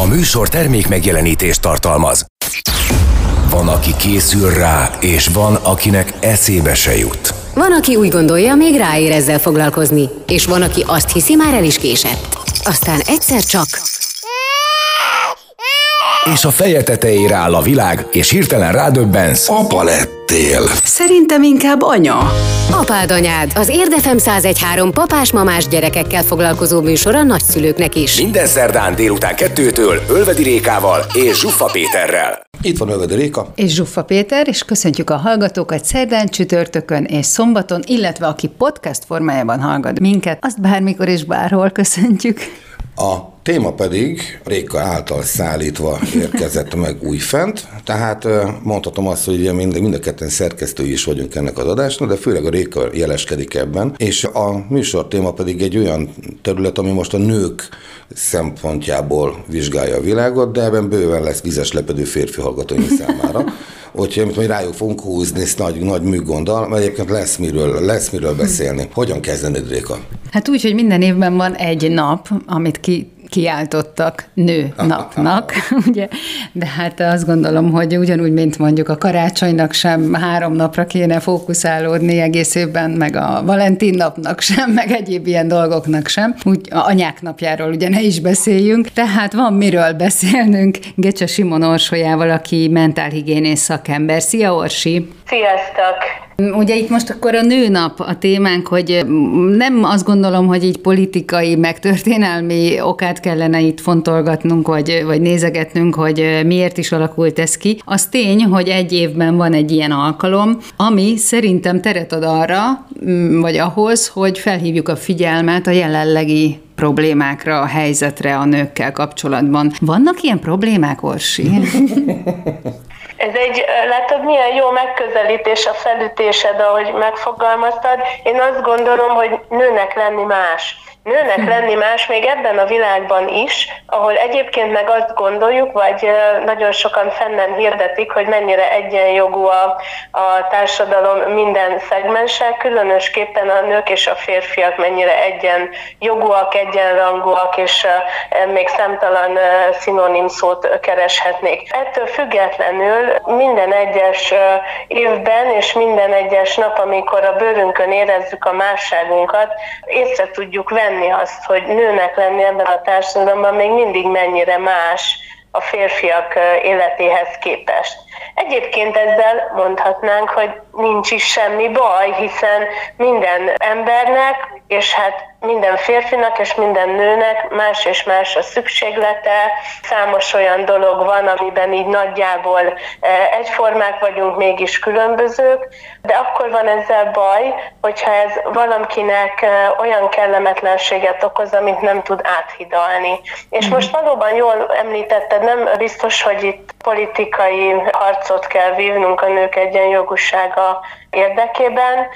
A műsor termék megjelenítést tartalmaz. Van, aki készül rá, és van, akinek eszébe se jut. Van, aki úgy gondolja, még ráér ezzel foglalkozni, és van, aki azt hiszi, már el is késett. Aztán egyszer csak... És a feje tetejére áll a világ, és hirtelen rádöbbensz. Apa lettél. Szerintem inkább anya. Apád anyád, az Érdefem 1013 papás-mamás gyerekekkel foglalkozó műsor a nagyszülőknek is. Minden szerdán délután kettőtől Ölvedi Rékával és Zsuffa Péterrel. Itt van Ölvedi Réka. És Zsuffa Péter, és köszöntjük a hallgatókat szerdán, csütörtökön és szombaton, illetve aki podcast formájában hallgat minket, azt bármikor és bárhol köszöntjük. A téma pedig Réka által szállítva érkezett meg újfent, tehát mondhatom azt, hogy ugye mind, mind a ketten szerkesztői is vagyunk ennek az adásnak, de főleg a Réka jeleskedik ebben, és a műsor téma pedig egy olyan terület, ami most a nők szempontjából vizsgálja a világot, de ebben bőven lesz vizes lepedő férfi hallgatóink számára. Úgyhogy amit majd rájuk fogunk húzni ezt nagy, nagy műgonddal, mert egyébként lesz miről, lesz miről beszélni. Hogyan kezdenéd, Réka? Hát úgy, hogy minden évben van egy nap, amit ki kiáltottak nő napnak, ugye? De hát azt gondolom, hogy ugyanúgy, mint mondjuk a karácsonynak sem három napra kéne fókuszálódni egész évben, meg a Valentin napnak sem, meg egyéb ilyen dolgoknak sem. Úgy a anyák napjáról ugye ne is beszéljünk. Tehát van miről beszélnünk Gecse Simon Orsolyával, aki mentálhigiénész szakember. Szia Orsi! Sziasztok! Ugye itt most akkor a nőnap a témánk, hogy nem azt gondolom, hogy így politikai, meg történelmi okát kellene itt fontolgatnunk, vagy, vagy nézegetnünk, hogy miért is alakult ez ki. Az tény, hogy egy évben van egy ilyen alkalom, ami szerintem teret ad arra, vagy ahhoz, hogy felhívjuk a figyelmet a jelenlegi problémákra, a helyzetre a nőkkel kapcsolatban. Vannak ilyen problémák, Orsi? Ez egy, látod, milyen jó megközelítés a felütésed, ahogy megfogalmaztad. Én azt gondolom, hogy nőnek lenni más nőnek lenni más még ebben a világban is, ahol egyébként meg azt gondoljuk, vagy nagyon sokan fennen hirdetik, hogy mennyire egyenjogú a, a társadalom minden szegmense, különösképpen a nők és a férfiak mennyire egyenjogúak, egyenrangúak, és még számtalan szinonim szót kereshetnék. Ettől függetlenül minden egyes évben és minden egyes nap, amikor a bőrünkön érezzük a másságunkat, észre tudjuk venni, azt, hogy nőnek lenni ebben a társadalomban még mindig mennyire más a férfiak életéhez képest. Egyébként ezzel mondhatnánk, hogy nincs is semmi baj, hiszen minden embernek, és hát minden férfinak és minden nőnek más és más a szükséglete. Számos olyan dolog van, amiben így nagyjából egyformák vagyunk, mégis különbözők, de akkor van ezzel baj, hogyha ez valakinek olyan kellemetlenséget okoz, amit nem tud áthidalni. És mhm. most valóban jól említetted, nem biztos, hogy itt politikai harcot kell vívnunk a nők egyenjogúsága érdekében,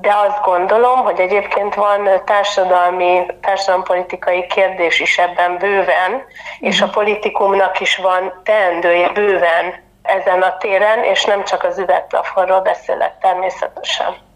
de azt gondolom, hogy egyébként van társadalmi, társadalompolitikai kérdés is ebben bőven, és a politikumnak is van teendője bőven ezen a téren, és nem csak az üvegplafonról beszélek természetesen.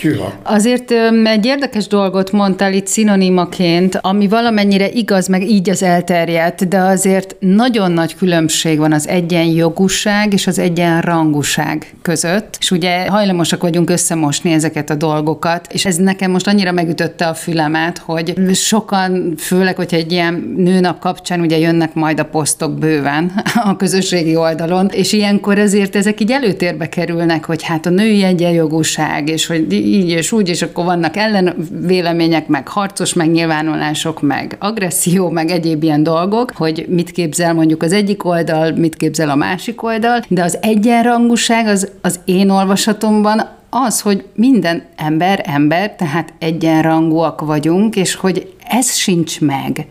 Hűha. Azért egy érdekes dolgot mondtál itt szinonimaként, ami valamennyire igaz, meg így az elterjedt, de azért nagyon nagy különbség van az egyenjogúság és az egyenrangúság között, és ugye hajlamosak vagyunk összemosni ezeket a dolgokat, és ez nekem most annyira megütötte a fülemet, hogy sokan, főleg, hogyha egy ilyen nőnap kapcsán ugye jönnek majd a posztok bőven a közösségi oldalon, és ilyenkor azért ezek így előtérbe kerülnek, hogy hát a női egyenjogúság, és hogy így és úgy, és akkor vannak ellenvélemények, meg harcos megnyilvánulások, meg agresszió, meg egyéb ilyen dolgok, hogy mit képzel mondjuk az egyik oldal, mit képzel a másik oldal, de az egyenrangúság az, az én olvasatomban az, hogy minden ember ember, tehát egyenrangúak vagyunk, és hogy ez sincs meg.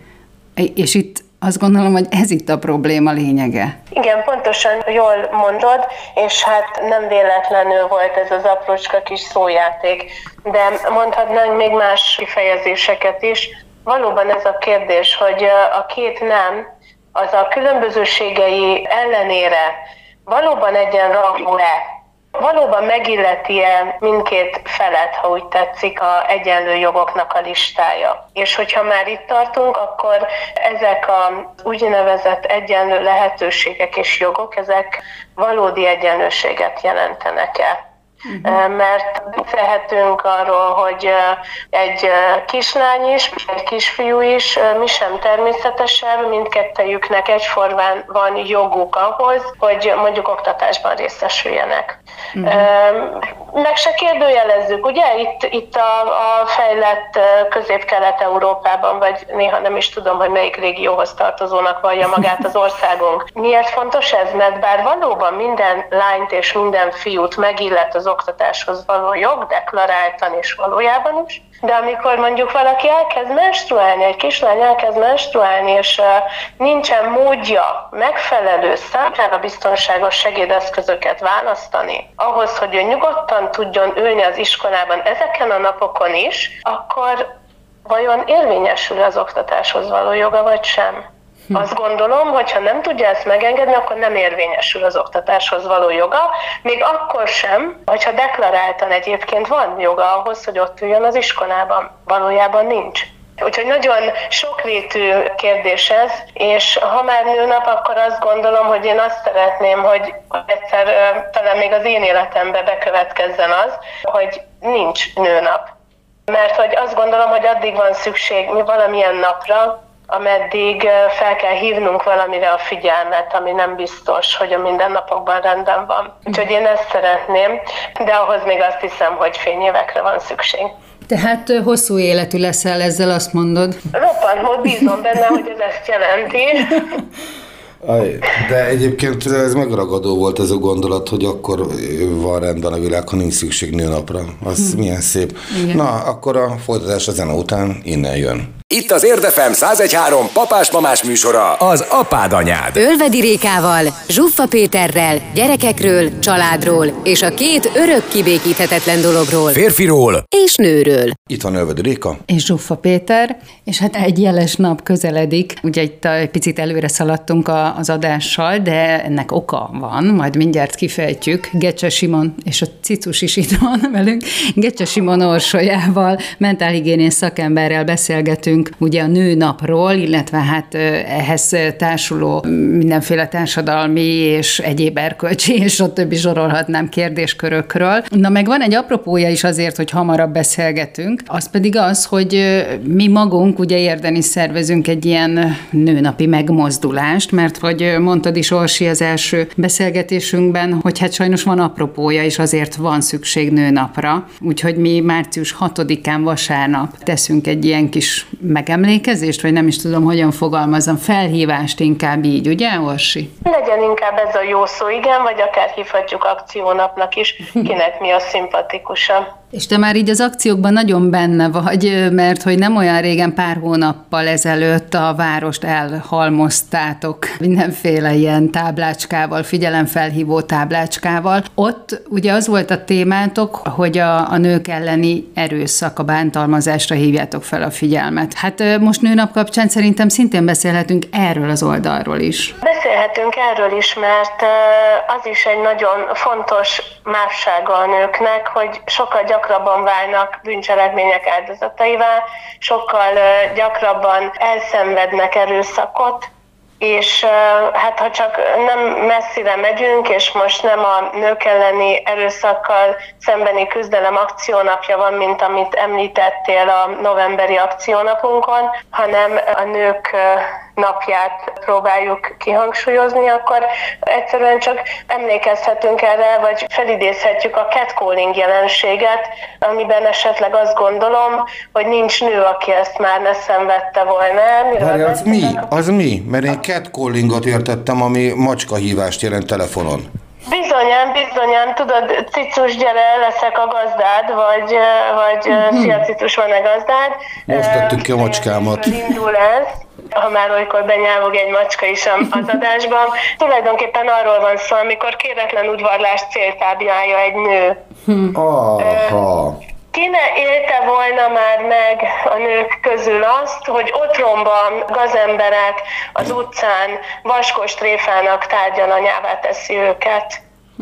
És itt azt gondolom, hogy ez itt a probléma lényege. Igen, pontosan jól mondod, és hát nem véletlenül volt ez az aprócska kis szójáték, de mondhatnánk még más kifejezéseket is. Valóban ez a kérdés, hogy a két nem az a különbözőségei ellenére valóban egyenrangú-e valóban megilleti-e mindkét felet, ha úgy tetszik, a egyenlő jogoknak a listája. És hogyha már itt tartunk, akkor ezek a úgynevezett egyenlő lehetőségek és jogok, ezek valódi egyenlőséget jelentenek-e? Uh-huh. Mert beszélhetünk arról, hogy egy kislány is, egy kisfiú is, mi sem természetesebb, mindkettejüknek egyformán van joguk ahhoz, hogy mondjuk oktatásban részesüljenek. Uh-huh. Meg se kérdőjelezzük, ugye? Itt, itt a, a fejlett közép-kelet-európában, vagy néha nem is tudom, hogy melyik régióhoz tartozónak vallja magát az országunk. Miért fontos ez? Mert bár valóban minden lányt és minden fiút megillet az oktatáshoz való jog, deklaráltan és valójában is, de amikor mondjuk valaki elkezd menstruálni, egy kislány elkezd menstruálni, és nincsen módja megfelelő számára biztonságos segédeszközöket választani, ahhoz, hogy ő nyugodtan tudjon ülni az iskolában ezeken a napokon is, akkor vajon érvényesül az oktatáshoz való joga, vagy sem? Azt gondolom, hogy ha nem tudja ezt megengedni, akkor nem érvényesül az oktatáshoz való joga, még akkor sem, hogyha deklaráltan egyébként van joga ahhoz, hogy ott üljön az iskolában. Valójában nincs. Úgyhogy nagyon sokrétű kérdés ez, és ha már nőnap, akkor azt gondolom, hogy én azt szeretném, hogy egyszer talán még az én életembe bekövetkezzen az, hogy nincs nőnap. Mert hogy azt gondolom, hogy addig van szükség valamilyen napra, ameddig fel kell hívnunk valamire a figyelmet, ami nem biztos, hogy a mindennapokban rendben van. Úgyhogy én ezt szeretném, de ahhoz még azt hiszem, hogy fényévekre van szükség. Tehát hosszú életű leszel ezzel, azt mondod? Roppant, bízom benne, hogy ez ezt jelenti. De egyébként ez megragadó volt ez a gondolat, hogy akkor van rendben a világ, ha nincs szükség nőnapra. Az hm. milyen szép. Igen. Na, akkor a folytatás a zene után innen jön. Itt az Érdefem 1013 papás-mamás műsora, az apád anyád. Ölvedi Rékával, Zsuffa Péterrel, gyerekekről, családról és a két örök kibékíthetetlen dologról. Férfiról és nőről. Itt van Ölvedi Réka. És Zsuffa Péter, és hát egy jeles nap közeledik. Ugye itt egy picit előre szaladtunk az adással, de ennek oka van, majd mindjárt kifejtjük. Gecse Simon és a Cicus is itt van velünk. Gecse Simon orsolyával, mentálhigiénés szakemberrel beszélgetünk ugye a nőnapról, illetve hát ehhez társuló mindenféle társadalmi és egyéb erkölcsi, és a többi sorolhatnám kérdéskörökről. Na meg van egy apropója is azért, hogy hamarabb beszélgetünk, az pedig az, hogy mi magunk ugye érden is szervezünk egy ilyen nőnapi megmozdulást, mert hogy mondtad is Orsi az első beszélgetésünkben, hogy hát sajnos van apropója, és azért van szükség nőnapra. Úgyhogy mi március 6-án vasárnap teszünk egy ilyen kis megemlékezést, vagy nem is tudom, hogyan fogalmazom, felhívást inkább így, ugye, Orsi? Legyen inkább ez a jó szó, igen, vagy akár hívhatjuk akciónapnak is, kinek mi a szimpatikusabb. És te már így az akciókban nagyon benne vagy, mert hogy nem olyan régen, pár hónappal ezelőtt a várost elhalmoztátok mindenféle ilyen táblácskával, figyelemfelhívó táblácskával. Ott ugye az volt a témátok, hogy a, a nők elleni erőszak, a bántalmazásra hívjátok fel a figyelmet. Hát most nőnap kapcsán szerintem szintén beszélhetünk erről az oldalról is. Beszélhetünk erről is, mert az is egy nagyon fontos mássága a nőknek, hogy sokkal gyakrabban válnak bűncselekmények áldozataivá, sokkal gyakrabban elszenvednek erőszakot, és hát ha csak nem messzire megyünk, és most nem a nők elleni erőszakkal szembeni küzdelem akciónapja van, mint amit említettél a novemberi akciónapunkon, hanem a nők napját próbáljuk kihangsúlyozni, akkor egyszerűen csak emlékezhetünk erre, vagy felidézhetjük a catcalling jelenséget, amiben esetleg azt gondolom, hogy nincs nő, aki ezt már ne szenvedte volna. Miről az mi? Az mi? Mert én catcallingot értettem, ami macskahívást jelent telefonon. Bizonyán, bizonyán, tudod, cicus, gyere, leszek a gazdád, vagy, vagy mm-hmm. szia cicus, van-e gazdád? Most tettük ki a macskámat. Indul ez ha már olykor benyávog egy macska is az adásban. Tulajdonképpen arról van szó, amikor kéretlen udvarlás céltáblája egy nő. Aha. Kine élte volna már meg a nők közül azt, hogy otromban gazemberek az utcán vaskos tréfának tárgyalanyává teszi őket.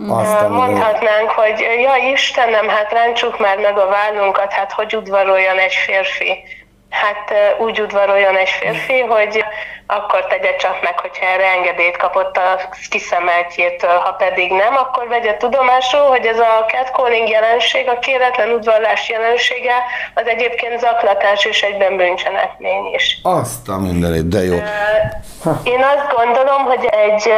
Aztán Mondhatnánk, hogy ja Istenem, hát ráncsuk már meg a vállunkat, hát hogy udvaroljon egy férfi? Hát úgy udvaroljon egy férfi, hogy akkor tegye csak meg, hogyha erre engedélyt kapott a kiszemeltjétől, ha pedig nem, akkor vegye tudomásul, hogy ez a catcalling jelenség, a kéretlen udvarlás jelensége, az egyébként zaklatás és egyben bűncselekmény is. Azt a mindenit, de jó. Én azt gondolom, hogy egy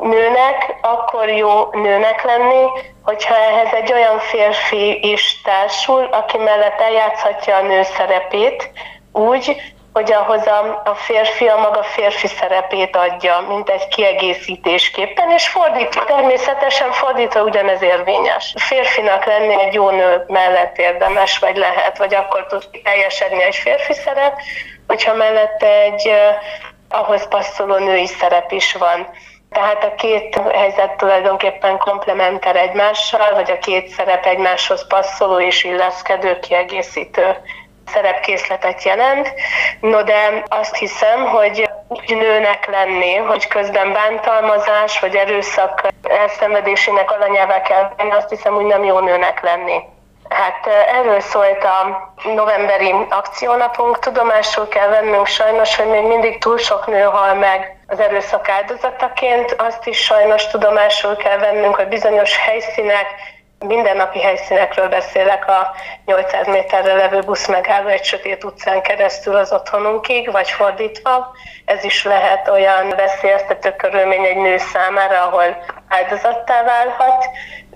nőnek akkor jó nőnek lenni, hogyha ehhez egy olyan férfi is társul, aki mellett eljátszhatja a nő szerepét, úgy, hogy ahhoz a, a férfi a maga férfi szerepét adja, mint egy kiegészítésképpen, és fordítva, természetesen fordítva ugyanez érvényes. A férfinak lenni egy jó nő mellett érdemes, vagy lehet, vagy akkor tud teljesedni egy férfi szerep, hogyha mellette egy ahhoz passzoló női szerep is van. Tehát a két helyzet tulajdonképpen komplementer egymással, vagy a két szerep egymáshoz passzoló és illeszkedő, kiegészítő szerepkészletet jelent. No de azt hiszem, hogy úgy nőnek lenni, hogy közben bántalmazás vagy erőszak elszenvedésének alanyává kell lenni, azt hiszem, úgy nem jó nőnek lenni. Hát erről szólt a novemberi akciónapunk. Tudomásul kell vennünk sajnos, hogy még mindig túl sok nő hal meg az erőszak áldozataként. Azt is sajnos tudomásul kell vennünk, hogy bizonyos helyszínek Mindennapi helyszínekről beszélek a 800 méterre levő busz megálló egy sötét utcán keresztül az otthonunkig, vagy fordítva. Ez is lehet olyan veszélyeztető körülmény egy nő számára, ahol áldozattá válhat,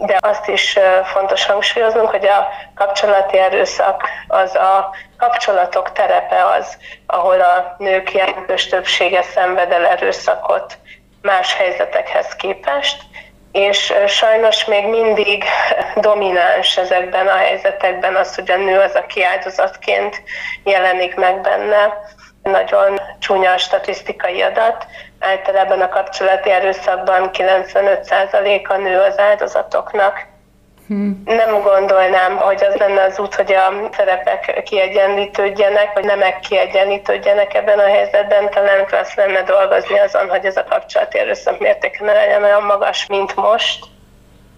de azt is fontos hangsúlyoznunk, hogy a kapcsolati erőszak az a kapcsolatok terepe az, ahol a nők jelentős többsége szenved el erőszakot más helyzetekhez képest, és sajnos még mindig domináns ezekben a helyzetekben az, hogy a nő az, aki áldozatként jelenik meg benne. Nagyon csúnya statisztikai adat. Általában a kapcsolati erőszakban 95% a nő az áldozatoknak. Hmm. Nem gondolnám, hogy az lenne az út, hogy a szerepek kiegyenlítődjenek, vagy nemek kiegyenlítődjenek ebben a helyzetben. Talán klassz lenne dolgozni azon, hogy ez a kapcsolati erőszak mértéke ne legyen olyan magas, mint most.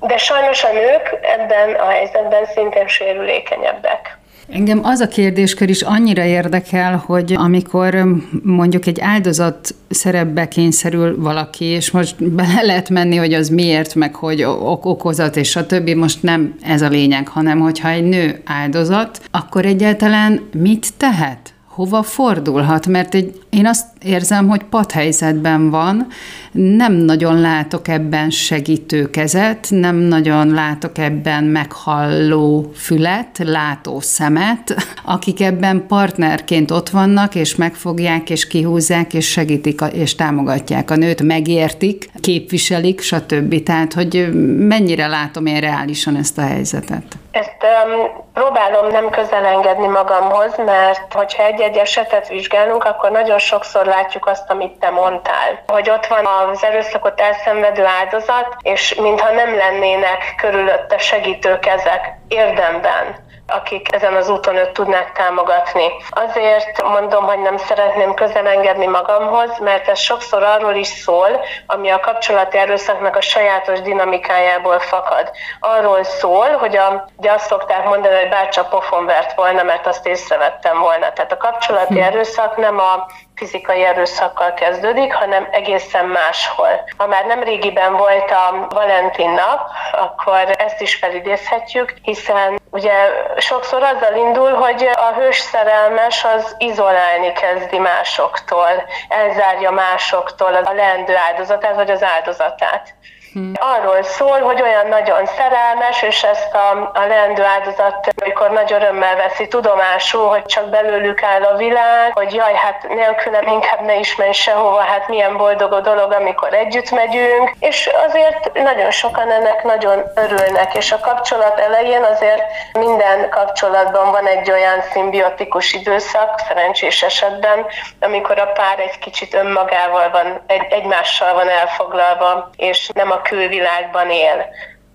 De sajnos a nők ebben a helyzetben szintén sérülékenyebbek. Engem az a kérdéskör is annyira érdekel, hogy amikor mondjuk egy áldozat szerepbe kényszerül valaki, és most bele lehet menni, hogy az miért, meg hogy ok- okozat, és a többi, most nem ez a lényeg, hanem hogyha egy nő áldozat, akkor egyáltalán mit tehet? hova fordulhat, mert egy, én azt érzem, hogy padhelyzetben van, nem nagyon látok ebben segítő kezet, nem nagyon látok ebben meghalló fület, látó szemet, akik ebben partnerként ott vannak, és megfogják, és kihúzzák, és segítik, és támogatják a nőt, megértik, képviselik, stb. Tehát, hogy mennyire látom én reálisan ezt a helyzetet. Ezt um, próbálom nem közel engedni magamhoz, mert hogyha egy-egy esetet vizsgálunk, akkor nagyon sokszor látjuk azt, amit te mondtál. Hogy ott van az erőszakot elszenvedő áldozat, és mintha nem lennének körülötte segítő kezek érdemben akik ezen az úton őt tudnák támogatni. Azért mondom, hogy nem szeretném közelengedni magamhoz, mert ez sokszor arról is szól, ami a kapcsolati erőszaknak a sajátos dinamikájából fakad. Arról szól, hogy a, ugye azt szokták mondani, hogy bárcsak pofon vert volna, mert azt észrevettem volna. Tehát a kapcsolati hm. erőszak nem a fizikai erőszakkal kezdődik, hanem egészen máshol. Ha már nem régiben volt a Valentin nap, akkor ezt is felidézhetjük, hiszen ugye sokszor azzal indul, hogy a hős szerelmes az izolálni kezdi másoktól, elzárja másoktól a leendő áldozatát vagy az áldozatát. Hmm. Arról szól, hogy olyan nagyon szerelmes, és ezt a, a leendő áldozat, amikor nagy örömmel veszi tudomásul, hogy csak belőlük áll a világ, hogy jaj, hát nélkülem inkább ne is menj sehova, hát milyen boldog a dolog, amikor együtt megyünk, és azért nagyon sokan ennek nagyon örülnek, és a kapcsolat elején azért minden kapcsolatban van egy olyan szimbiotikus időszak, szerencsés esetben, amikor a pár egy kicsit önmagával van, egy, egymással van elfoglalva, és nem a külvilágban él.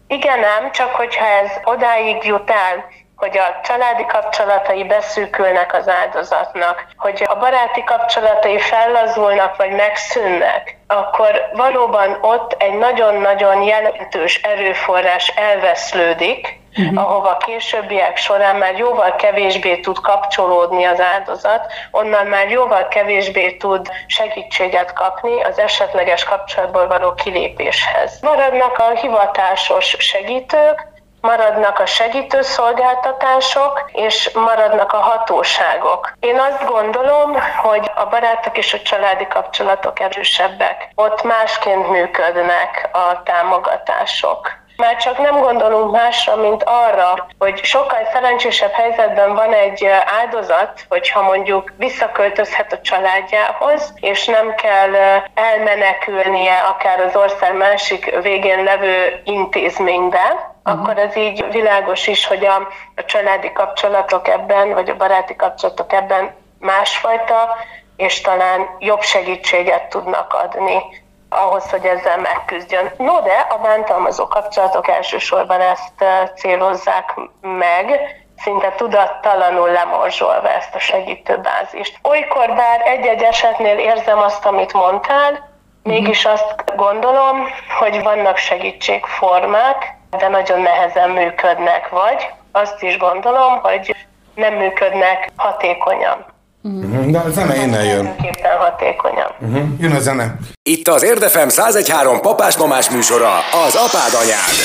Igen, nem, csak hogyha ez odáig jut el, hogy a családi kapcsolatai beszűkülnek az áldozatnak, hogy a baráti kapcsolatai fellazulnak vagy megszűnnek, akkor valóban ott egy nagyon-nagyon jelentős erőforrás elveszlődik, uh-huh. ahova későbbiek során már jóval kevésbé tud kapcsolódni az áldozat, onnan már jóval kevésbé tud segítséget kapni az esetleges kapcsolatból való kilépéshez. Maradnak a hivatásos segítők, maradnak a segítő szolgáltatások, és maradnak a hatóságok. Én azt gondolom, hogy a barátok és a családi kapcsolatok erősebbek. Ott másként működnek a támogatások. Már csak nem gondolunk másra, mint arra, hogy sokkal szerencsésebb helyzetben van egy áldozat, hogyha mondjuk visszaköltözhet a családjához, és nem kell elmenekülnie akár az ország másik végén levő intézménybe, uh-huh. akkor ez így világos is, hogy a, a családi kapcsolatok ebben, vagy a baráti kapcsolatok ebben másfajta, és talán jobb segítséget tudnak adni ahhoz, hogy ezzel megküzdjön. No, de a bántalmazó kapcsolatok elsősorban ezt eh, célozzák meg, szinte tudattalanul lemorzsolva ezt a segítőbázist. Olykor bár egy-egy esetnél érzem azt, amit mondtál, mégis azt gondolom, hogy vannak segítségformák, de nagyon nehezen működnek, vagy azt is gondolom, hogy nem működnek hatékonyan. Uh-huh. De a zene innen jön. hatékonyan. Uh-huh. Jön a zene. Itt az Érdefem 1013 papás-mamás műsora, az apád anyád.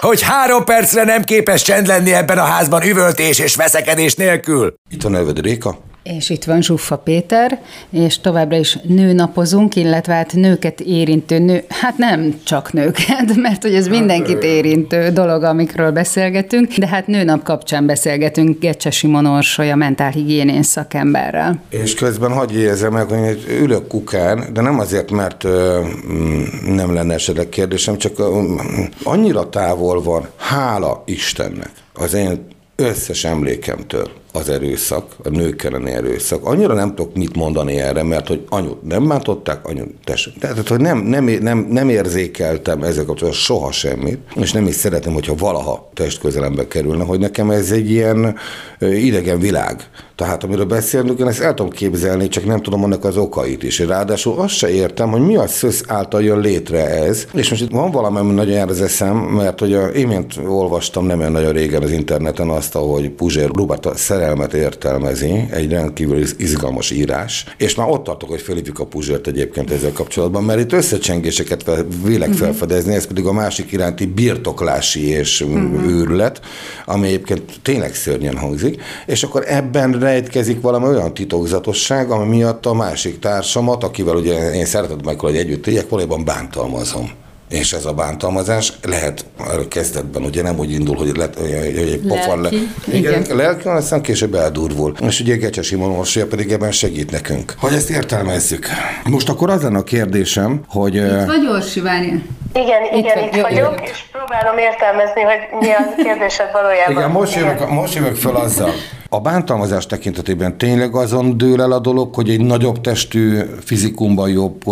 Hogy három percre nem képes csend lenni ebben a házban üvöltés és veszekedés nélkül. Itt a neved Réka. És itt van Zsuffa Péter, és továbbra is nőnapozunk, illetve hát nőket érintő nő, hát nem csak nőket, mert hogy ez mindenkit érintő dolog, amikről beszélgetünk, de hát nőnap kapcsán beszélgetünk Gecse Simon Orsolya mentálhigiénén szakemberrel. És közben hagyj érzem meg, hogy ülök kukán, de nem azért, mert mm, nem lenne esetleg kérdésem, csak ö, annyira távol van, hála Istennek, az én összes emlékemtől az erőszak, a nők elleni erőszak. Annyira nem tudok mit mondani erre, mert hogy anyut nem bántották, anyut tessék. Tehát, hogy nem, nem, nem, nem érzékeltem ezzel kapcsolatban soha semmit, és nem is szeretem, hogyha valaha testközelembe kerülne, hogy nekem ez egy ilyen idegen világ. Tehát amiről beszélünk, én ezt el tudom képzelni, csak nem tudom annak az okait is. Ráadásul azt se értem, hogy mi a szösz által jön létre ez. És most itt van valami, ami nagyon jár eszem, mert hogy a, én olvastam nem olyan nagyon régen az interneten azt, ahogy Puzsér Rubata szerelmet értelmezi, egy rendkívül izgalmas írás, és már ott tartok, hogy felhívjuk a Puzsért egyébként ezzel kapcsolatban, mert itt összecsengéseket vélek uh-huh. felfedezni, ez pedig a másik iránti birtoklási és uh-huh. őrület, ami egyébként tényleg szörnyen hangzik, és akkor ebben rejtkezik valami olyan titokzatosság, ami miatt a másik társamat, akivel ugye én szeretett meg, hogy együtt éljek, valójában bántalmazom és ez a bántalmazás lehet kezdetben, ugye nem úgy indul, hogy, le, hogy egy pofar le. Igen, lelki, aztán később eldurvul. És ugye Gecse Simon Orsolya pedig ebben segít nekünk. Hogy ezt értelmezzük. Most akkor az lenne a kérdésem, hogy... Itt vagy Orsi, várjál. Igen, itt igen, itt, vagyok, és próbálom értelmezni, hogy mi a kérdésed valójában. Igen, most jövök, most jövök fel azzal. A bántalmazás tekintetében tényleg azon dől el a dolog, hogy egy nagyobb testű, fizikumban jobb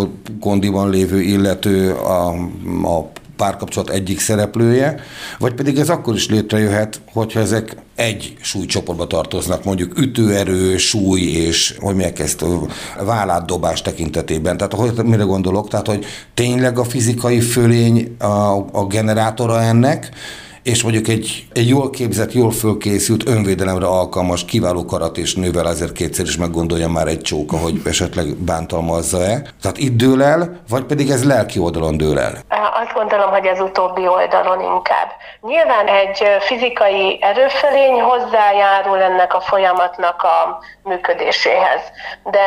kondiban lévő illető a, a párkapcsolat egyik szereplője, vagy pedig ez akkor is létrejöhet, hogyha ezek egy súlycsoportba tartoznak, mondjuk ütőerő, súly és hogy mi ezt vállátdobás tekintetében. Tehát hogy, mire gondolok? Tehát, hogy tényleg a fizikai fölény a, a generátora ennek, és mondjuk egy, egy jól képzett, jól fölkészült, önvédelemre alkalmas, kiváló karat és nővel azért kétszer is meggondolja már egy csóka, hogy esetleg bántalmazza-e. Tehát itt dől el, vagy pedig ez lelki oldalon dől el? Azt gondolom, hogy ez utóbbi oldalon inkább. Nyilván egy fizikai erőfelény hozzájárul ennek a folyamatnak a működéséhez. De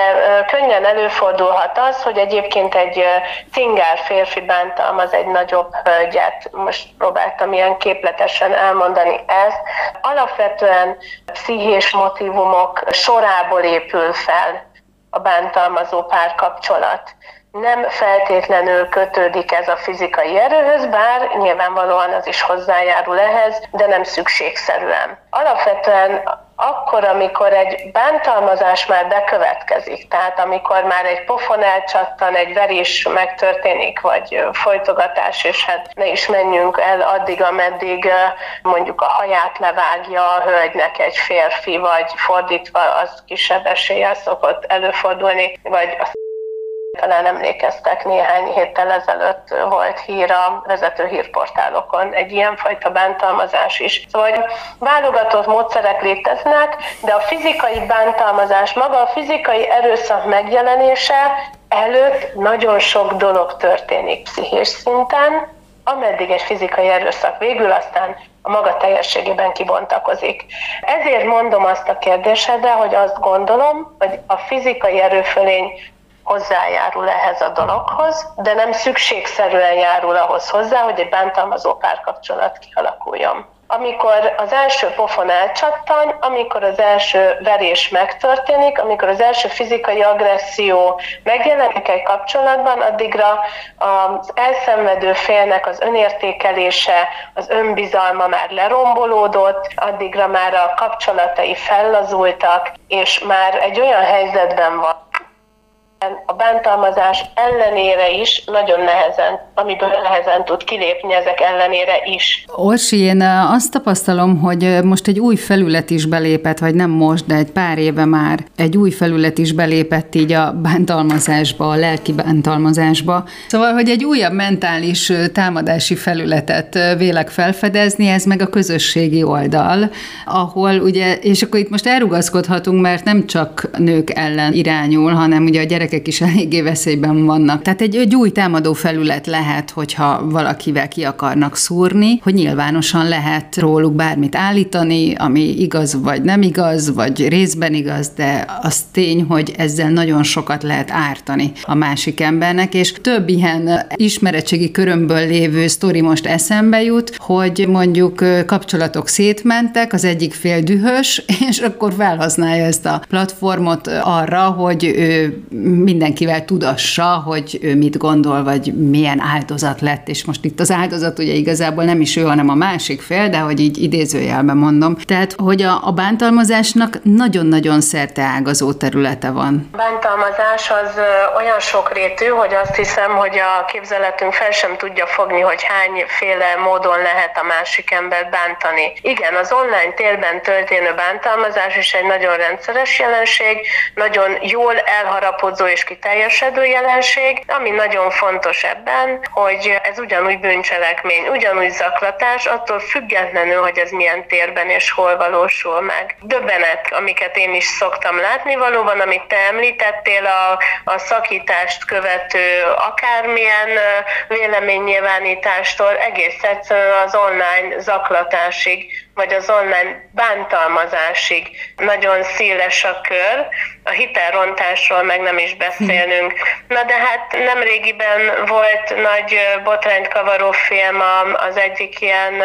könnyen előfordulhat az, hogy egyébként egy cingár férfi bántalmaz egy nagyobb hölgyet. Most próbáltam ilyen képletesen elmondani ezt. Alapvetően pszichés motivumok sorából épül fel a bántalmazó párkapcsolat nem feltétlenül kötődik ez a fizikai erőhöz, bár nyilvánvalóan az is hozzájárul ehhez, de nem szükségszerűen. Alapvetően akkor, amikor egy bántalmazás már bekövetkezik, tehát amikor már egy pofon elcsattan, egy verés megtörténik, vagy folytogatás, és hát ne is menjünk el addig, ameddig mondjuk a haját levágja a hölgynek egy férfi, vagy fordítva az kisebb eséllyel szokott előfordulni, vagy a talán emlékeztek, néhány héttel ezelőtt volt hír a vezető hírportálokon, egy ilyenfajta bántalmazás is. Szóval hogy válogatott módszerek léteznek, de a fizikai bántalmazás, maga a fizikai erőszak megjelenése előtt nagyon sok dolog történik pszichés szinten, ameddig egy fizikai erőszak végül aztán a maga teljességében kibontakozik. Ezért mondom azt a kérdésedre, hogy azt gondolom, hogy a fizikai erőfölény hozzájárul ehhez a dologhoz, de nem szükségszerűen járul ahhoz hozzá, hogy egy bántalmazó párkapcsolat kialakuljon. Amikor az első pofon elcsattan, amikor az első verés megtörténik, amikor az első fizikai agresszió megjelenik egy kapcsolatban, addigra az elszenvedő félnek az önértékelése, az önbizalma már lerombolódott, addigra már a kapcsolatai fellazultak, és már egy olyan helyzetben van, a bántalmazás ellenére is nagyon nehezen, amiből nehezen tud kilépni ezek ellenére is. Orsi, én azt tapasztalom, hogy most egy új felület is belépett, vagy nem most, de egy pár éve már egy új felület is belépett így a bántalmazásba, a lelki bántalmazásba. Szóval, hogy egy újabb mentális támadási felületet vélek felfedezni, ez meg a közösségi oldal, ahol ugye, és akkor itt most elrugaszkodhatunk, mert nem csak nők ellen irányul, hanem ugye a gyerekek gyerekek is eléggé veszélyben vannak. Tehát egy, egy új támadó felület lehet, hogyha valakivel ki akarnak szúrni, hogy nyilvánosan lehet róluk bármit állítani, ami igaz vagy nem igaz, vagy részben igaz, de az tény, hogy ezzel nagyon sokat lehet ártani a másik embernek, és több ilyen ismeretségi körömből lévő sztori most eszembe jut, hogy mondjuk kapcsolatok szétmentek, az egyik fél dühös, és akkor felhasználja ezt a platformot arra, hogy ő mindenkivel tudassa, hogy ő mit gondol, vagy milyen áldozat lett, és most itt az áldozat ugye igazából nem is ő, hanem a másik fél, de hogy így idézőjelben mondom. Tehát, hogy a, a bántalmazásnak nagyon-nagyon szerte ágazó területe van. A bántalmazás az olyan sokrétű, hogy azt hiszem, hogy a képzeletünk fel sem tudja fogni, hogy hányféle módon lehet a másik embert bántani. Igen, az online térben történő bántalmazás is egy nagyon rendszeres jelenség, nagyon jól elharapódzó és kiteljesedő jelenség, ami nagyon fontos ebben, hogy ez ugyanúgy bűncselekmény, ugyanúgy zaklatás, attól függetlenül, hogy ez milyen térben és hol valósul meg. Döbbenet, amiket én is szoktam látni, valóban, amit te említettél, a, a szakítást követő akármilyen véleménynyilvánítástól egész egyszerűen az online zaklatásig vagy az online bántalmazásig nagyon széles a kör, a hitelrontásról meg nem is beszélnünk. Na de hát nemrégiben volt nagy botrányt kavaró film az egyik ilyen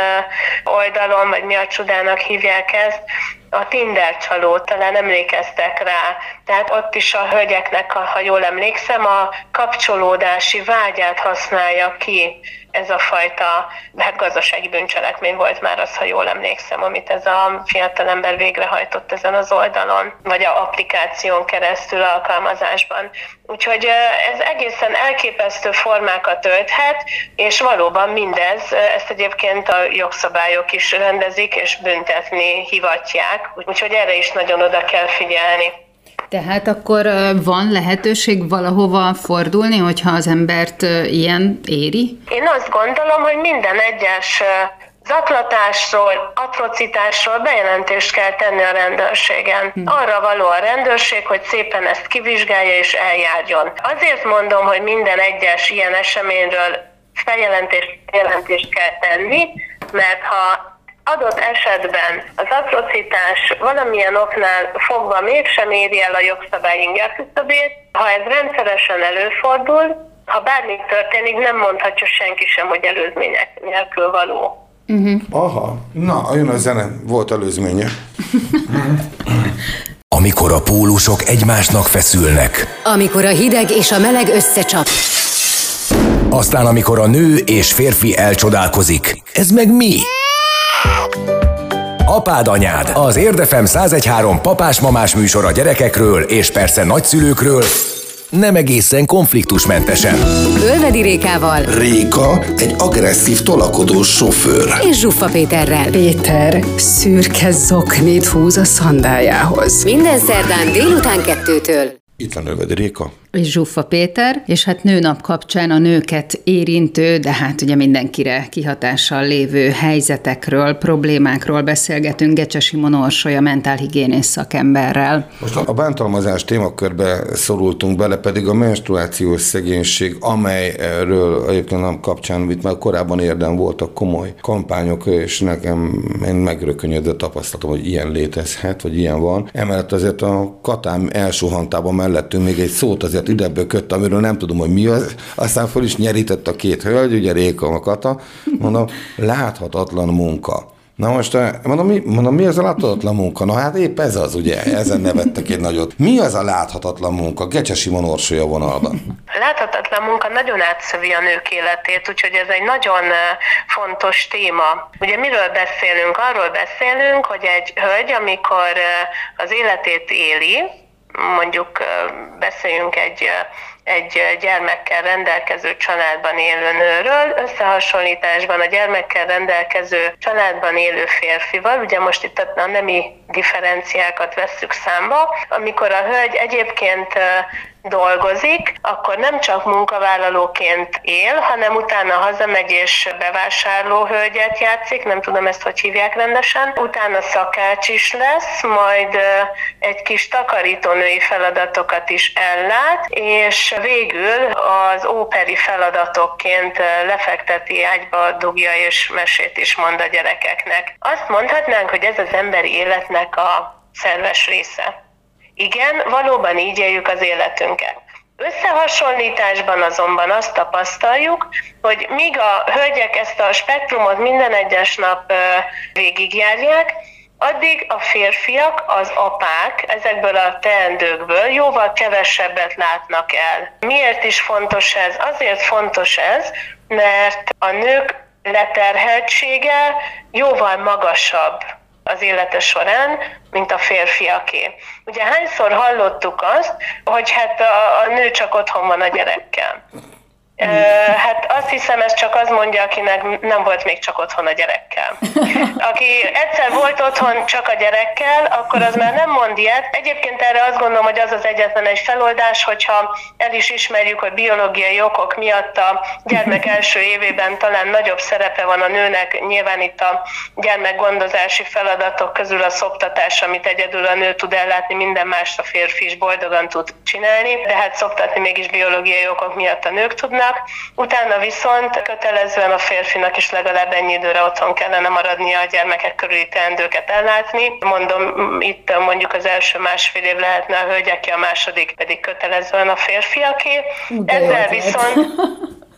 oldalon, vagy mi a csodának hívják ezt, a Tinder csaló, talán emlékeztek rá. Tehát ott is a hölgyeknek, ha jól emlékszem, a kapcsolódási vágyát használja ki ez a fajta, hát gazdasági bűncselekmény volt már az, ha jól emlékszem, amit ez a fiatalember végrehajtott ezen az oldalon, vagy a applikáción keresztül alkalmazásban. Úgyhogy ez egészen elképesztő formákat ölthet, és valóban mindez, ezt egyébként a jogszabályok is rendezik, és büntetni hivatják, úgyhogy erre is nagyon oda kell figyelni. Tehát akkor van lehetőség valahova fordulni, hogyha az embert ilyen éri? Én azt gondolom, hogy minden egyes zaklatásról, atrocitásról bejelentést kell tenni a rendőrségen. Hm. Arra való a rendőrség, hogy szépen ezt kivizsgálja és eljárjon. Azért mondom, hogy minden egyes ilyen eseményről feljelentést, jelentést kell tenni, mert ha adott esetben az atrocitás valamilyen oknál fogva mégsem éri el a jogszabály inger küszöbét, ha ez rendszeresen előfordul, ha bármi történik, nem mondhatja senki sem, hogy előzmények nélkül való. Uh-huh. Aha, na, jön a zene, volt előzménye. Amikor a pólusok egymásnak feszülnek. Amikor a hideg és a meleg összecsap. Aztán amikor a nő és férfi elcsodálkozik. Ez meg mi? Apád anyád, az Érdefem 1013 papás-mamás műsor a gyerekekről és persze nagyszülőkről, nem egészen konfliktusmentesen. Ölvedi Rékával Réka egy agresszív tolakodó sofőr. és Zsuffa Péterrel. Péter szürke zoknit húz a szandájához. Minden szerdán délután kettőtől. Itt van Ölvedi Réka. És Zsuffa Péter, és hát nőnap kapcsán a nőket érintő, de hát ugye mindenkire kihatással lévő helyzetekről, problémákról beszélgetünk Gecse Simon Orsolya mentálhigiénész szakemberrel. Most a bántalmazás témakörbe szorultunk bele, pedig a menstruációs szegénység, amelyről egyébként a kapcsán itt már korábban érdem voltak komoly kampányok, és nekem én megrökönyödött tapasztalatom, hogy ilyen létezhet, vagy ilyen van. Emellett azért a katám elsuhantában mellettünk még egy szót azért ide bökött, amiről nem tudom, hogy mi az. Aztán föl is nyerített a két hölgy, ugye Réka, a Kata. Mondom, láthatatlan munka. Na most, eh, mondom mi, mondom, mi az a láthatatlan munka? Na hát épp ez az, ugye, ezen nevettek egy nagyot. Mi az a láthatatlan munka? Gecse Simon Orsolya vonalban. Láthatatlan munka nagyon átszövi a nők életét, úgyhogy ez egy nagyon eh, fontos téma. Ugye miről beszélünk? Arról beszélünk, hogy egy hölgy, amikor eh, az életét éli, mondjuk beszéljünk egy egy gyermekkel rendelkező családban élő nőről, összehasonlításban a gyermekkel rendelkező családban élő férfival, ugye most itt a nemi differenciákat vesszük számba, amikor a hölgy egyébként dolgozik, akkor nem csak munkavállalóként él, hanem utána hazamegy és bevásárló játszik, nem tudom ezt, hogy hívják rendesen, utána szakács is lesz, majd egy kis takarítónői feladatokat is ellát, és végül az óperi feladatokként lefekteti ágyba, dugja és mesét is mond a gyerekeknek. Azt mondhatnánk, hogy ez az emberi életnek a szerves része. Igen, valóban így éljük az életünket. Összehasonlításban azonban azt tapasztaljuk, hogy míg a hölgyek ezt a spektrumot minden egyes nap végigjárják, addig a férfiak, az apák ezekből a teendőkből jóval kevesebbet látnak el. Miért is fontos ez? Azért fontos ez, mert a nők leterheltsége jóval magasabb az élete során, mint a férfiaké. Ugye hányszor hallottuk azt, hogy hát a, a nő csak otthon van a gyerekkel. Hát azt hiszem, ez csak az mondja, akinek nem volt még csak otthon a gyerekkel. Aki egyszer volt otthon csak a gyerekkel, akkor az már nem mond ilyet. Egyébként erre azt gondolom, hogy az az egyetlen egy feloldás, hogyha el is ismerjük, hogy biológiai okok miatt a gyermek első évében talán nagyobb szerepe van a nőnek, nyilván itt a gyermekgondozási feladatok közül a szoptatás, amit egyedül a nő tud ellátni, minden mást a férfi is boldogan tud csinálni, de hát szoptatni mégis biológiai okok miatt a nők tudnak férfinak, utána viszont kötelezően a férfinak is legalább ennyi időre otthon kellene maradnia a gyermekek körüli teendőket ellátni. Mondom, itt mondjuk az első másfél év lehetne a hölgyeké, a második pedig kötelezően a férfiaké. De Ezzel viszont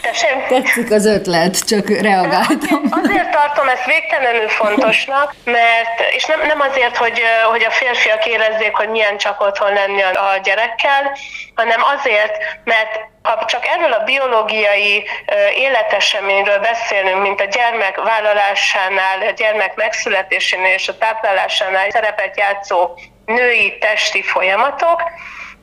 Tessék? Tetszik az ötlet, csak reagáltam. Azért, azért tartom ezt végtelenül fontosnak, mert, és nem, nem azért, hogy, hogy a férfiak érezzék, hogy milyen csak otthon lenni a, a gyerekkel, hanem azért, mert ha csak erről a biológiai életeseményről beszélünk, mint a gyermek vállalásánál, a gyermek megszületésénél és a táplálásánál szerepet játszó női testi folyamatok,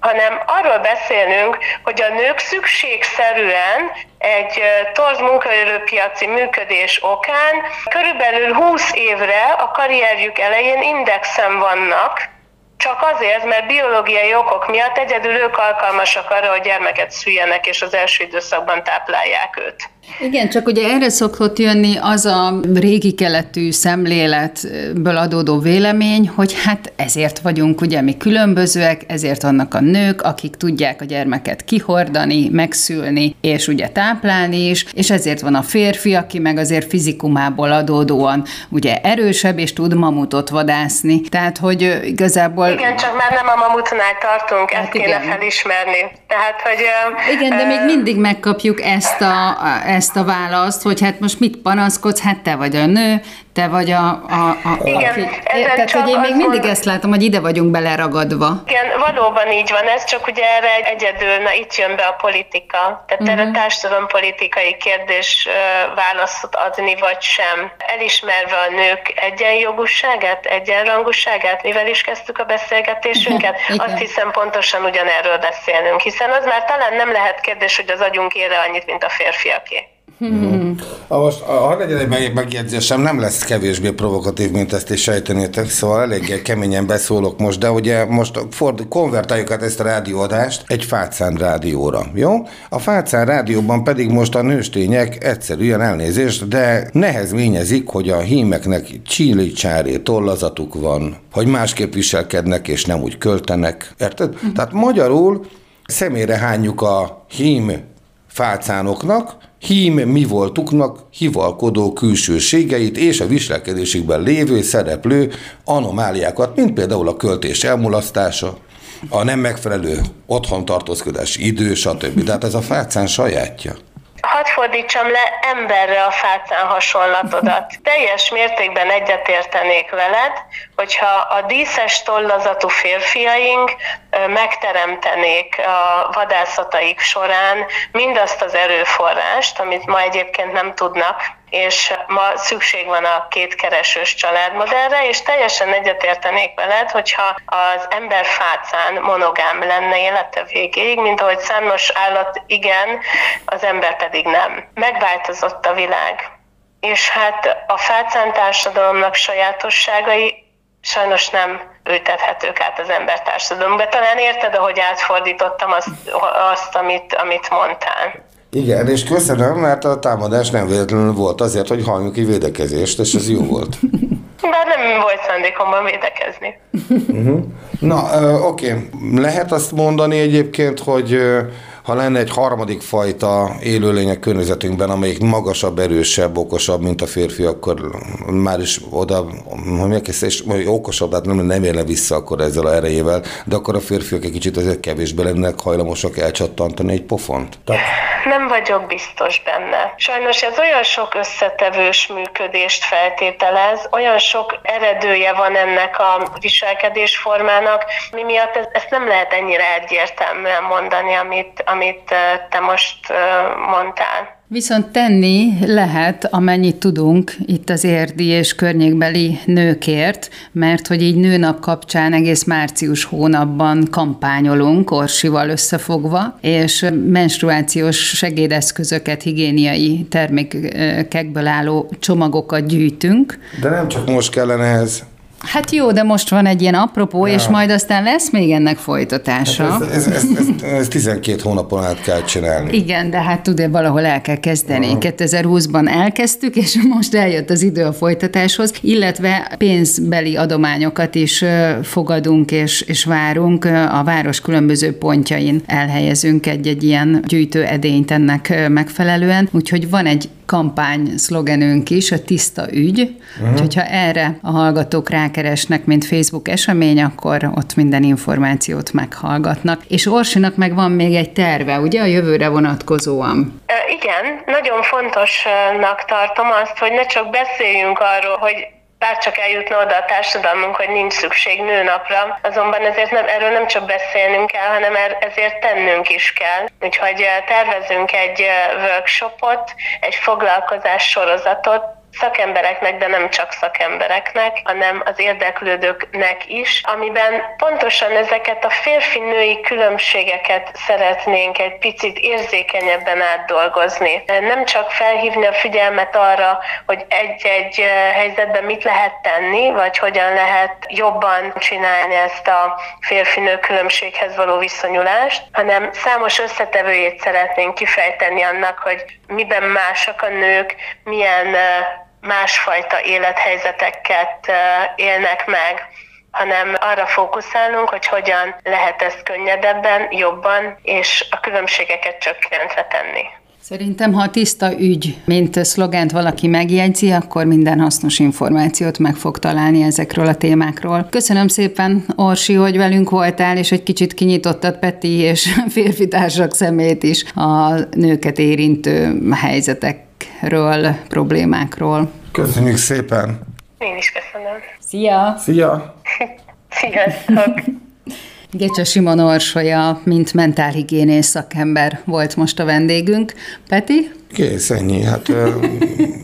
hanem arról beszélünk, hogy a nők szükségszerűen egy torz munkaerőpiaci működés okán körülbelül 20 évre a karrierjük elején indexen vannak, csak azért, mert biológiai okok miatt egyedül ők alkalmasak arra, hogy gyermeket szüljenek, és az első időszakban táplálják őt. Igen, csak ugye erre szokott jönni az a régi keletű szemléletből adódó vélemény, hogy hát ezért vagyunk ugye mi különbözőek, ezért vannak a nők, akik tudják a gyermeket kihordani, megszülni, és ugye táplálni is, és ezért van a férfi, aki meg azért fizikumából adódóan ugye erősebb, és tud mamutot vadászni. Tehát, hogy igazából... Igen, csak már nem a mamutnál tartunk, hát ezt igen. kéne felismerni. Tehát, hogy... Igen, de még mindig megkapjuk ezt a ezt a választ, hogy hát most mit panaszkodsz, hát te vagy a nő, te vagy a... a, a Igen, aki, tehát, hogy én még mindig mond... ezt látom, hogy ide vagyunk beleragadva. Igen, valóban így van ez, csak ugye erre egyedül, na itt jön be a politika. Tehát uh-huh. erre mhm. társadalompolitikai kérdés választ adni, vagy sem. Elismerve a nők egyenjogúságát, egyenrangúságát, mivel is kezdtük a beszélgetésünket, azt hiszem pontosan ugyanerről beszélnünk, hiszen az már talán nem lehet kérdés, hogy az agyunk ére annyit, mint a férfiaké. Hmm. Most, ha legyen egy megjegyzésem, nem lesz kevésbé provokatív, mint ezt is sejtenétek, szóval eléggé keményen beszólok most, de ugye most ford, konvertáljuk át ezt a rádióadást egy fácán rádióra, jó? A fácán rádióban pedig most a nőstények egyszerűen elnézést, de nehezményezik, hogy a hímeknek csíli csáré tollazatuk van, hogy másképp viselkednek és nem úgy költenek, érted? Uh-huh. Tehát magyarul személyre hányjuk a hím fácánoknak, hím mi voltuknak hivalkodó külsőségeit és a viselkedésükben lévő szereplő anomáliákat, mint például a költés elmulasztása, a nem megfelelő otthontartózkodási idő, stb. Tehát ez a fácán sajátja hadd fordítsam le emberre a fácán hasonlatodat. Teljes mértékben egyetértenék veled, hogyha a díszes tollazatú férfiaink megteremtenék a vadászataik során mindazt az erőforrást, amit ma egyébként nem tudnak, és ma szükség van a kétkeresős családmodellre, és teljesen egyetértenék veled, hogyha az ember fácán monogám lenne élete végéig, mint ahogy számos állat igen, az ember pedig nem. Megváltozott a világ. És hát a fácán társadalomnak sajátosságai sajnos nem ültethetők át az embertársadalomba. Talán érted, ahogy átfordítottam azt, azt amit, amit mondtál. Igen, és köszönöm, mert a támadás nem véletlenül volt azért, hogy halljunk ki védekezést, és ez jó volt. Bár nem volt szándékomban védekezni. Uh-huh. Na, oké. Okay. Lehet azt mondani egyébként, hogy ha lenne egy harmadik fajta élőlények környezetünkben, amelyik magasabb, erősebb, okosabb, mint a férfi, akkor már is oda, megkezdés, okosabb, hát nem, nem érne vissza akkor ezzel a erejével, de akkor a férfiak egy kicsit ezért kevésbé lennek hajlamosak elcsattantani egy pofont. Tehát... Nem vagyok biztos benne. Sajnos ez olyan sok összetevős működést feltételez, olyan sok eredője van ennek a viselkedésformának, mi miatt ezt nem lehet ennyire egyértelműen mondani, amit, amit te most mondtál. Viszont tenni lehet, amennyit tudunk itt az érdi és környékbeli nőkért, mert hogy így nőnap kapcsán egész március hónapban kampányolunk, Orsival összefogva, és menstruációs segédeszközöket, higiéniai termékekből álló csomagokat gyűjtünk. De nem csak most kellene ez. Hát jó, de most van egy ilyen apropó, ja. és majd aztán lesz még ennek folytatása. Hát ez, ez, ez, ez, ez 12 hónapon át kell csinálni. Igen, de hát tudja, valahol el kell kezdeni. Uh-huh. 2020-ban elkezdtük, és most eljött az idő a folytatáshoz, illetve pénzbeli adományokat is fogadunk és, és várunk. A város különböző pontjain elhelyezünk egy-egy ilyen gyűjtő edényt ennek megfelelően, úgyhogy van egy kampány szlogenünk is, a tiszta ügy, uh-huh. úgyhogy ha erre a hallgatók rákeresnek, mint Facebook esemény, akkor ott minden információt meghallgatnak. És Orsinak meg van még egy terve, ugye, a jövőre vonatkozóan? Igen, nagyon fontosnak tartom azt, hogy ne csak beszéljünk arról, hogy bárcsak eljutna oda a társadalmunk, hogy nincs szükség nőnapra, azonban ezért nem, erről nem csak beszélnünk kell, hanem er, ezért tennünk is kell. Úgyhogy tervezünk egy workshopot, egy foglalkozás sorozatot, szakembereknek, de nem csak szakembereknek, hanem az érdeklődőknek is, amiben pontosan ezeket a férfi-női különbségeket szeretnénk egy picit érzékenyebben átdolgozni. Nem csak felhívni a figyelmet arra, hogy egy-egy helyzetben mit lehet tenni, vagy hogyan lehet jobban csinálni ezt a férfi-nő különbséghez való viszonyulást, hanem számos összetevőjét szeretnénk kifejteni annak, hogy miben másak a nők, milyen másfajta élethelyzeteket élnek meg, hanem arra fókuszálunk, hogy hogyan lehet ezt könnyedebben, jobban és a különbségeket csökkentve tenni. Szerintem, ha tiszta ügy, mint szlogent valaki megjegyzi, akkor minden hasznos információt meg fog találni ezekről a témákról. Köszönöm szépen, Orsi, hogy velünk voltál, és egy kicsit kinyitottad Peti és férfi társak szemét is a nőket érintő helyzetekről, problémákról. Köszönjük szépen. Én is köszönöm. Szia! Szia! Sziasztok! Gecse Simon Orsolya, mint mentálhigiénész szakember volt most a vendégünk. Peti? Kész, ennyi. Hát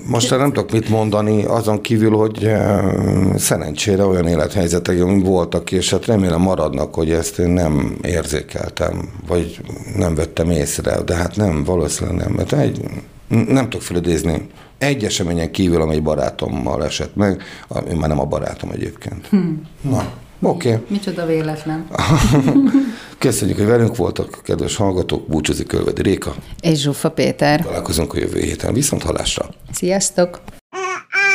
most nem tudok mit mondani, azon kívül, hogy szerencsére olyan élethelyzetek voltak, és hát remélem maradnak, hogy ezt én nem érzékeltem, vagy nem vettem észre, de hát nem, valószínűleg nem. Mert egy, nem tudok felidézni egy eseményen kívül, amely barátommal esett meg, én már nem a barátom egyébként. Hmm. Na, oké. Okay. Micsoda véletlen. Köszönjük, hogy velünk voltak, kedves hallgatók, búcsúzik Kölvedi Réka. És Zsuffa Péter. Találkozunk a jövő héten, viszont halásra. Sziasztok!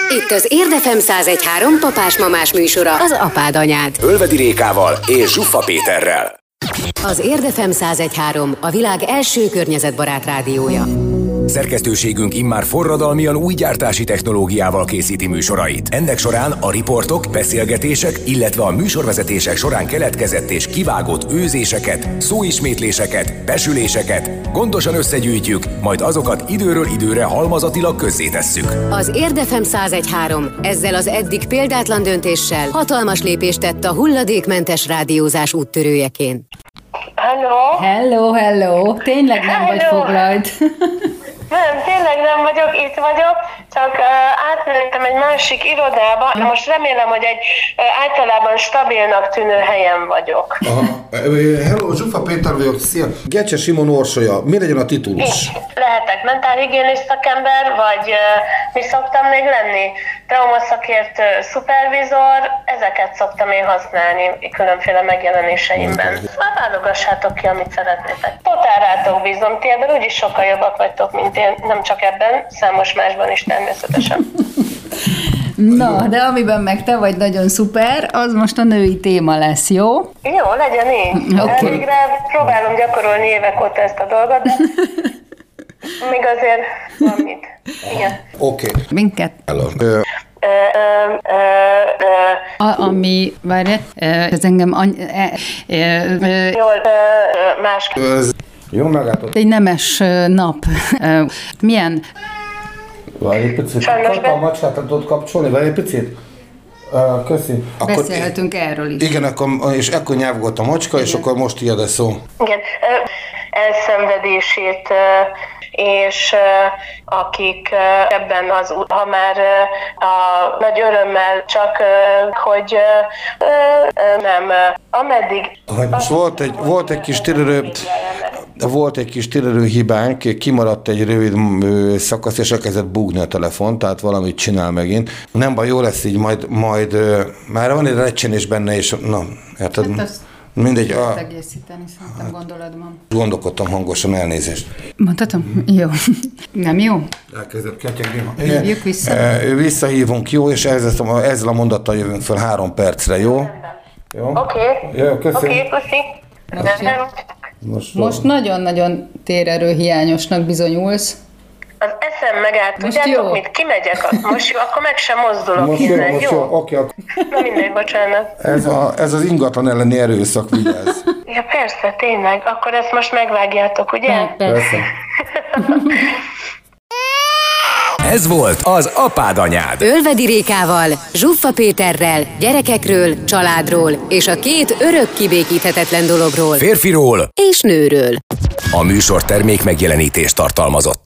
Itt az Érdefem 1013 papás-mamás műsora, az apád anyád. Ölvedi Rékával és Zsuffa Péterrel. Az Érdefem 1013 a világ első környezetbarát rádiója. Szerkesztőségünk immár forradalmian új gyártási technológiával készíti műsorait. Ennek során a riportok, beszélgetések, illetve a műsorvezetések során keletkezett és kivágott őzéseket, szóismétléseket, besüléseket gondosan összegyűjtjük, majd azokat időről időre halmazatilag közzétesszük. Az Érdefem 1013 ezzel az eddig példátlan döntéssel hatalmas lépést tett a hulladékmentes rádiózás úttörőjeként. Hello! Hello, hello! Tényleg nem hello. vagy foglalt. Nem, tényleg nem vagyok, itt vagyok, csak uh, átmentem egy másik irodába. Na most remélem, hogy egy uh, általában stabilnak tűnő helyen vagyok. Aha. Hello, Zsufa Péter vagyok, szia! Gecse Simon Orsolya, mi legyen a titulus? Én lehetek mentálhigiénis szakember, vagy uh, mi szoktam még lenni? Traumaszakért uh, szupervizor, ezeket szoktam én használni különféle megjelenéseimben. Már válogassátok ki, amit szeretnétek. Totál rátok bízom, ti ebben úgyis sokkal jobbak vagytok, mint én, nem csak ebben, számos másban is természetesen. Na, de amiben meg te vagy nagyon szuper, az most a női téma lesz, jó? Jó, legyen így. Okay. Elvégre próbálom gyakorolni évek óta ezt a dolgot, de még azért van mit. Igen. Oké. Okay. Minket. Hello. A, ami, várj, ez engem... Any, e, Jól, más... Jó, megálltott. Egy nemes nap. Milyen? Várj egy picit. Sajnos a macskát tudod kapcsolni? Várj egy picit. Köszi. Akkor Beszélhetünk erről is. Igen, akkor, és ekkor nyávgott a macska, igen. és akkor most tiéd a szó. Igen, elszenvedését és akik ebben az, ha már a nagy örömmel csak, hogy nem, ameddig... Most volt egy, volt egy kis térerő, volt egy kis térerő hibánk, kimaradt egy rövid szakasz, és elkezdett búgni a telefon, tehát valamit csinál megint. Nem baj, jó lesz így, majd, majd már van egy recsenés benne, és na, érted? Hát Mindegy. A... egészíteni, szerintem gondolatban. Gondolkodtam hangosan, elnézést. Mondhatom? Jó. Nem jó? Elkezdett ketyegni. Hívjuk vissza. Visszahívunk, jó, és ezzel, ezzel a mondattal jövünk fel három percre, jó? Jó? Oké. Okay. Jó, köszönöm. Oké, okay, Most, most, most nagyon-nagyon térerő hiányosnak bizonyulsz. Az eszem megállt, most tudjátok jó. mit, kimegyek, most jó, akkor meg sem mozdulok most innen, jó? Most jó, jó. oké. Okay, Na mindegy, bocsánat. Ez, a, ez az ingatlan elleni erőszak, vigyázz. Ja persze, tényleg, akkor ezt most megvágjátok, ugye? Ja, persze. Ez volt az Apád Anyád. Ölvedi Rékával, Zsuffa Péterrel, gyerekekről, családról és a két örök kibékíthetetlen dologról. Férfiról és nőről. A műsor termék megjelenítést tartalmazott.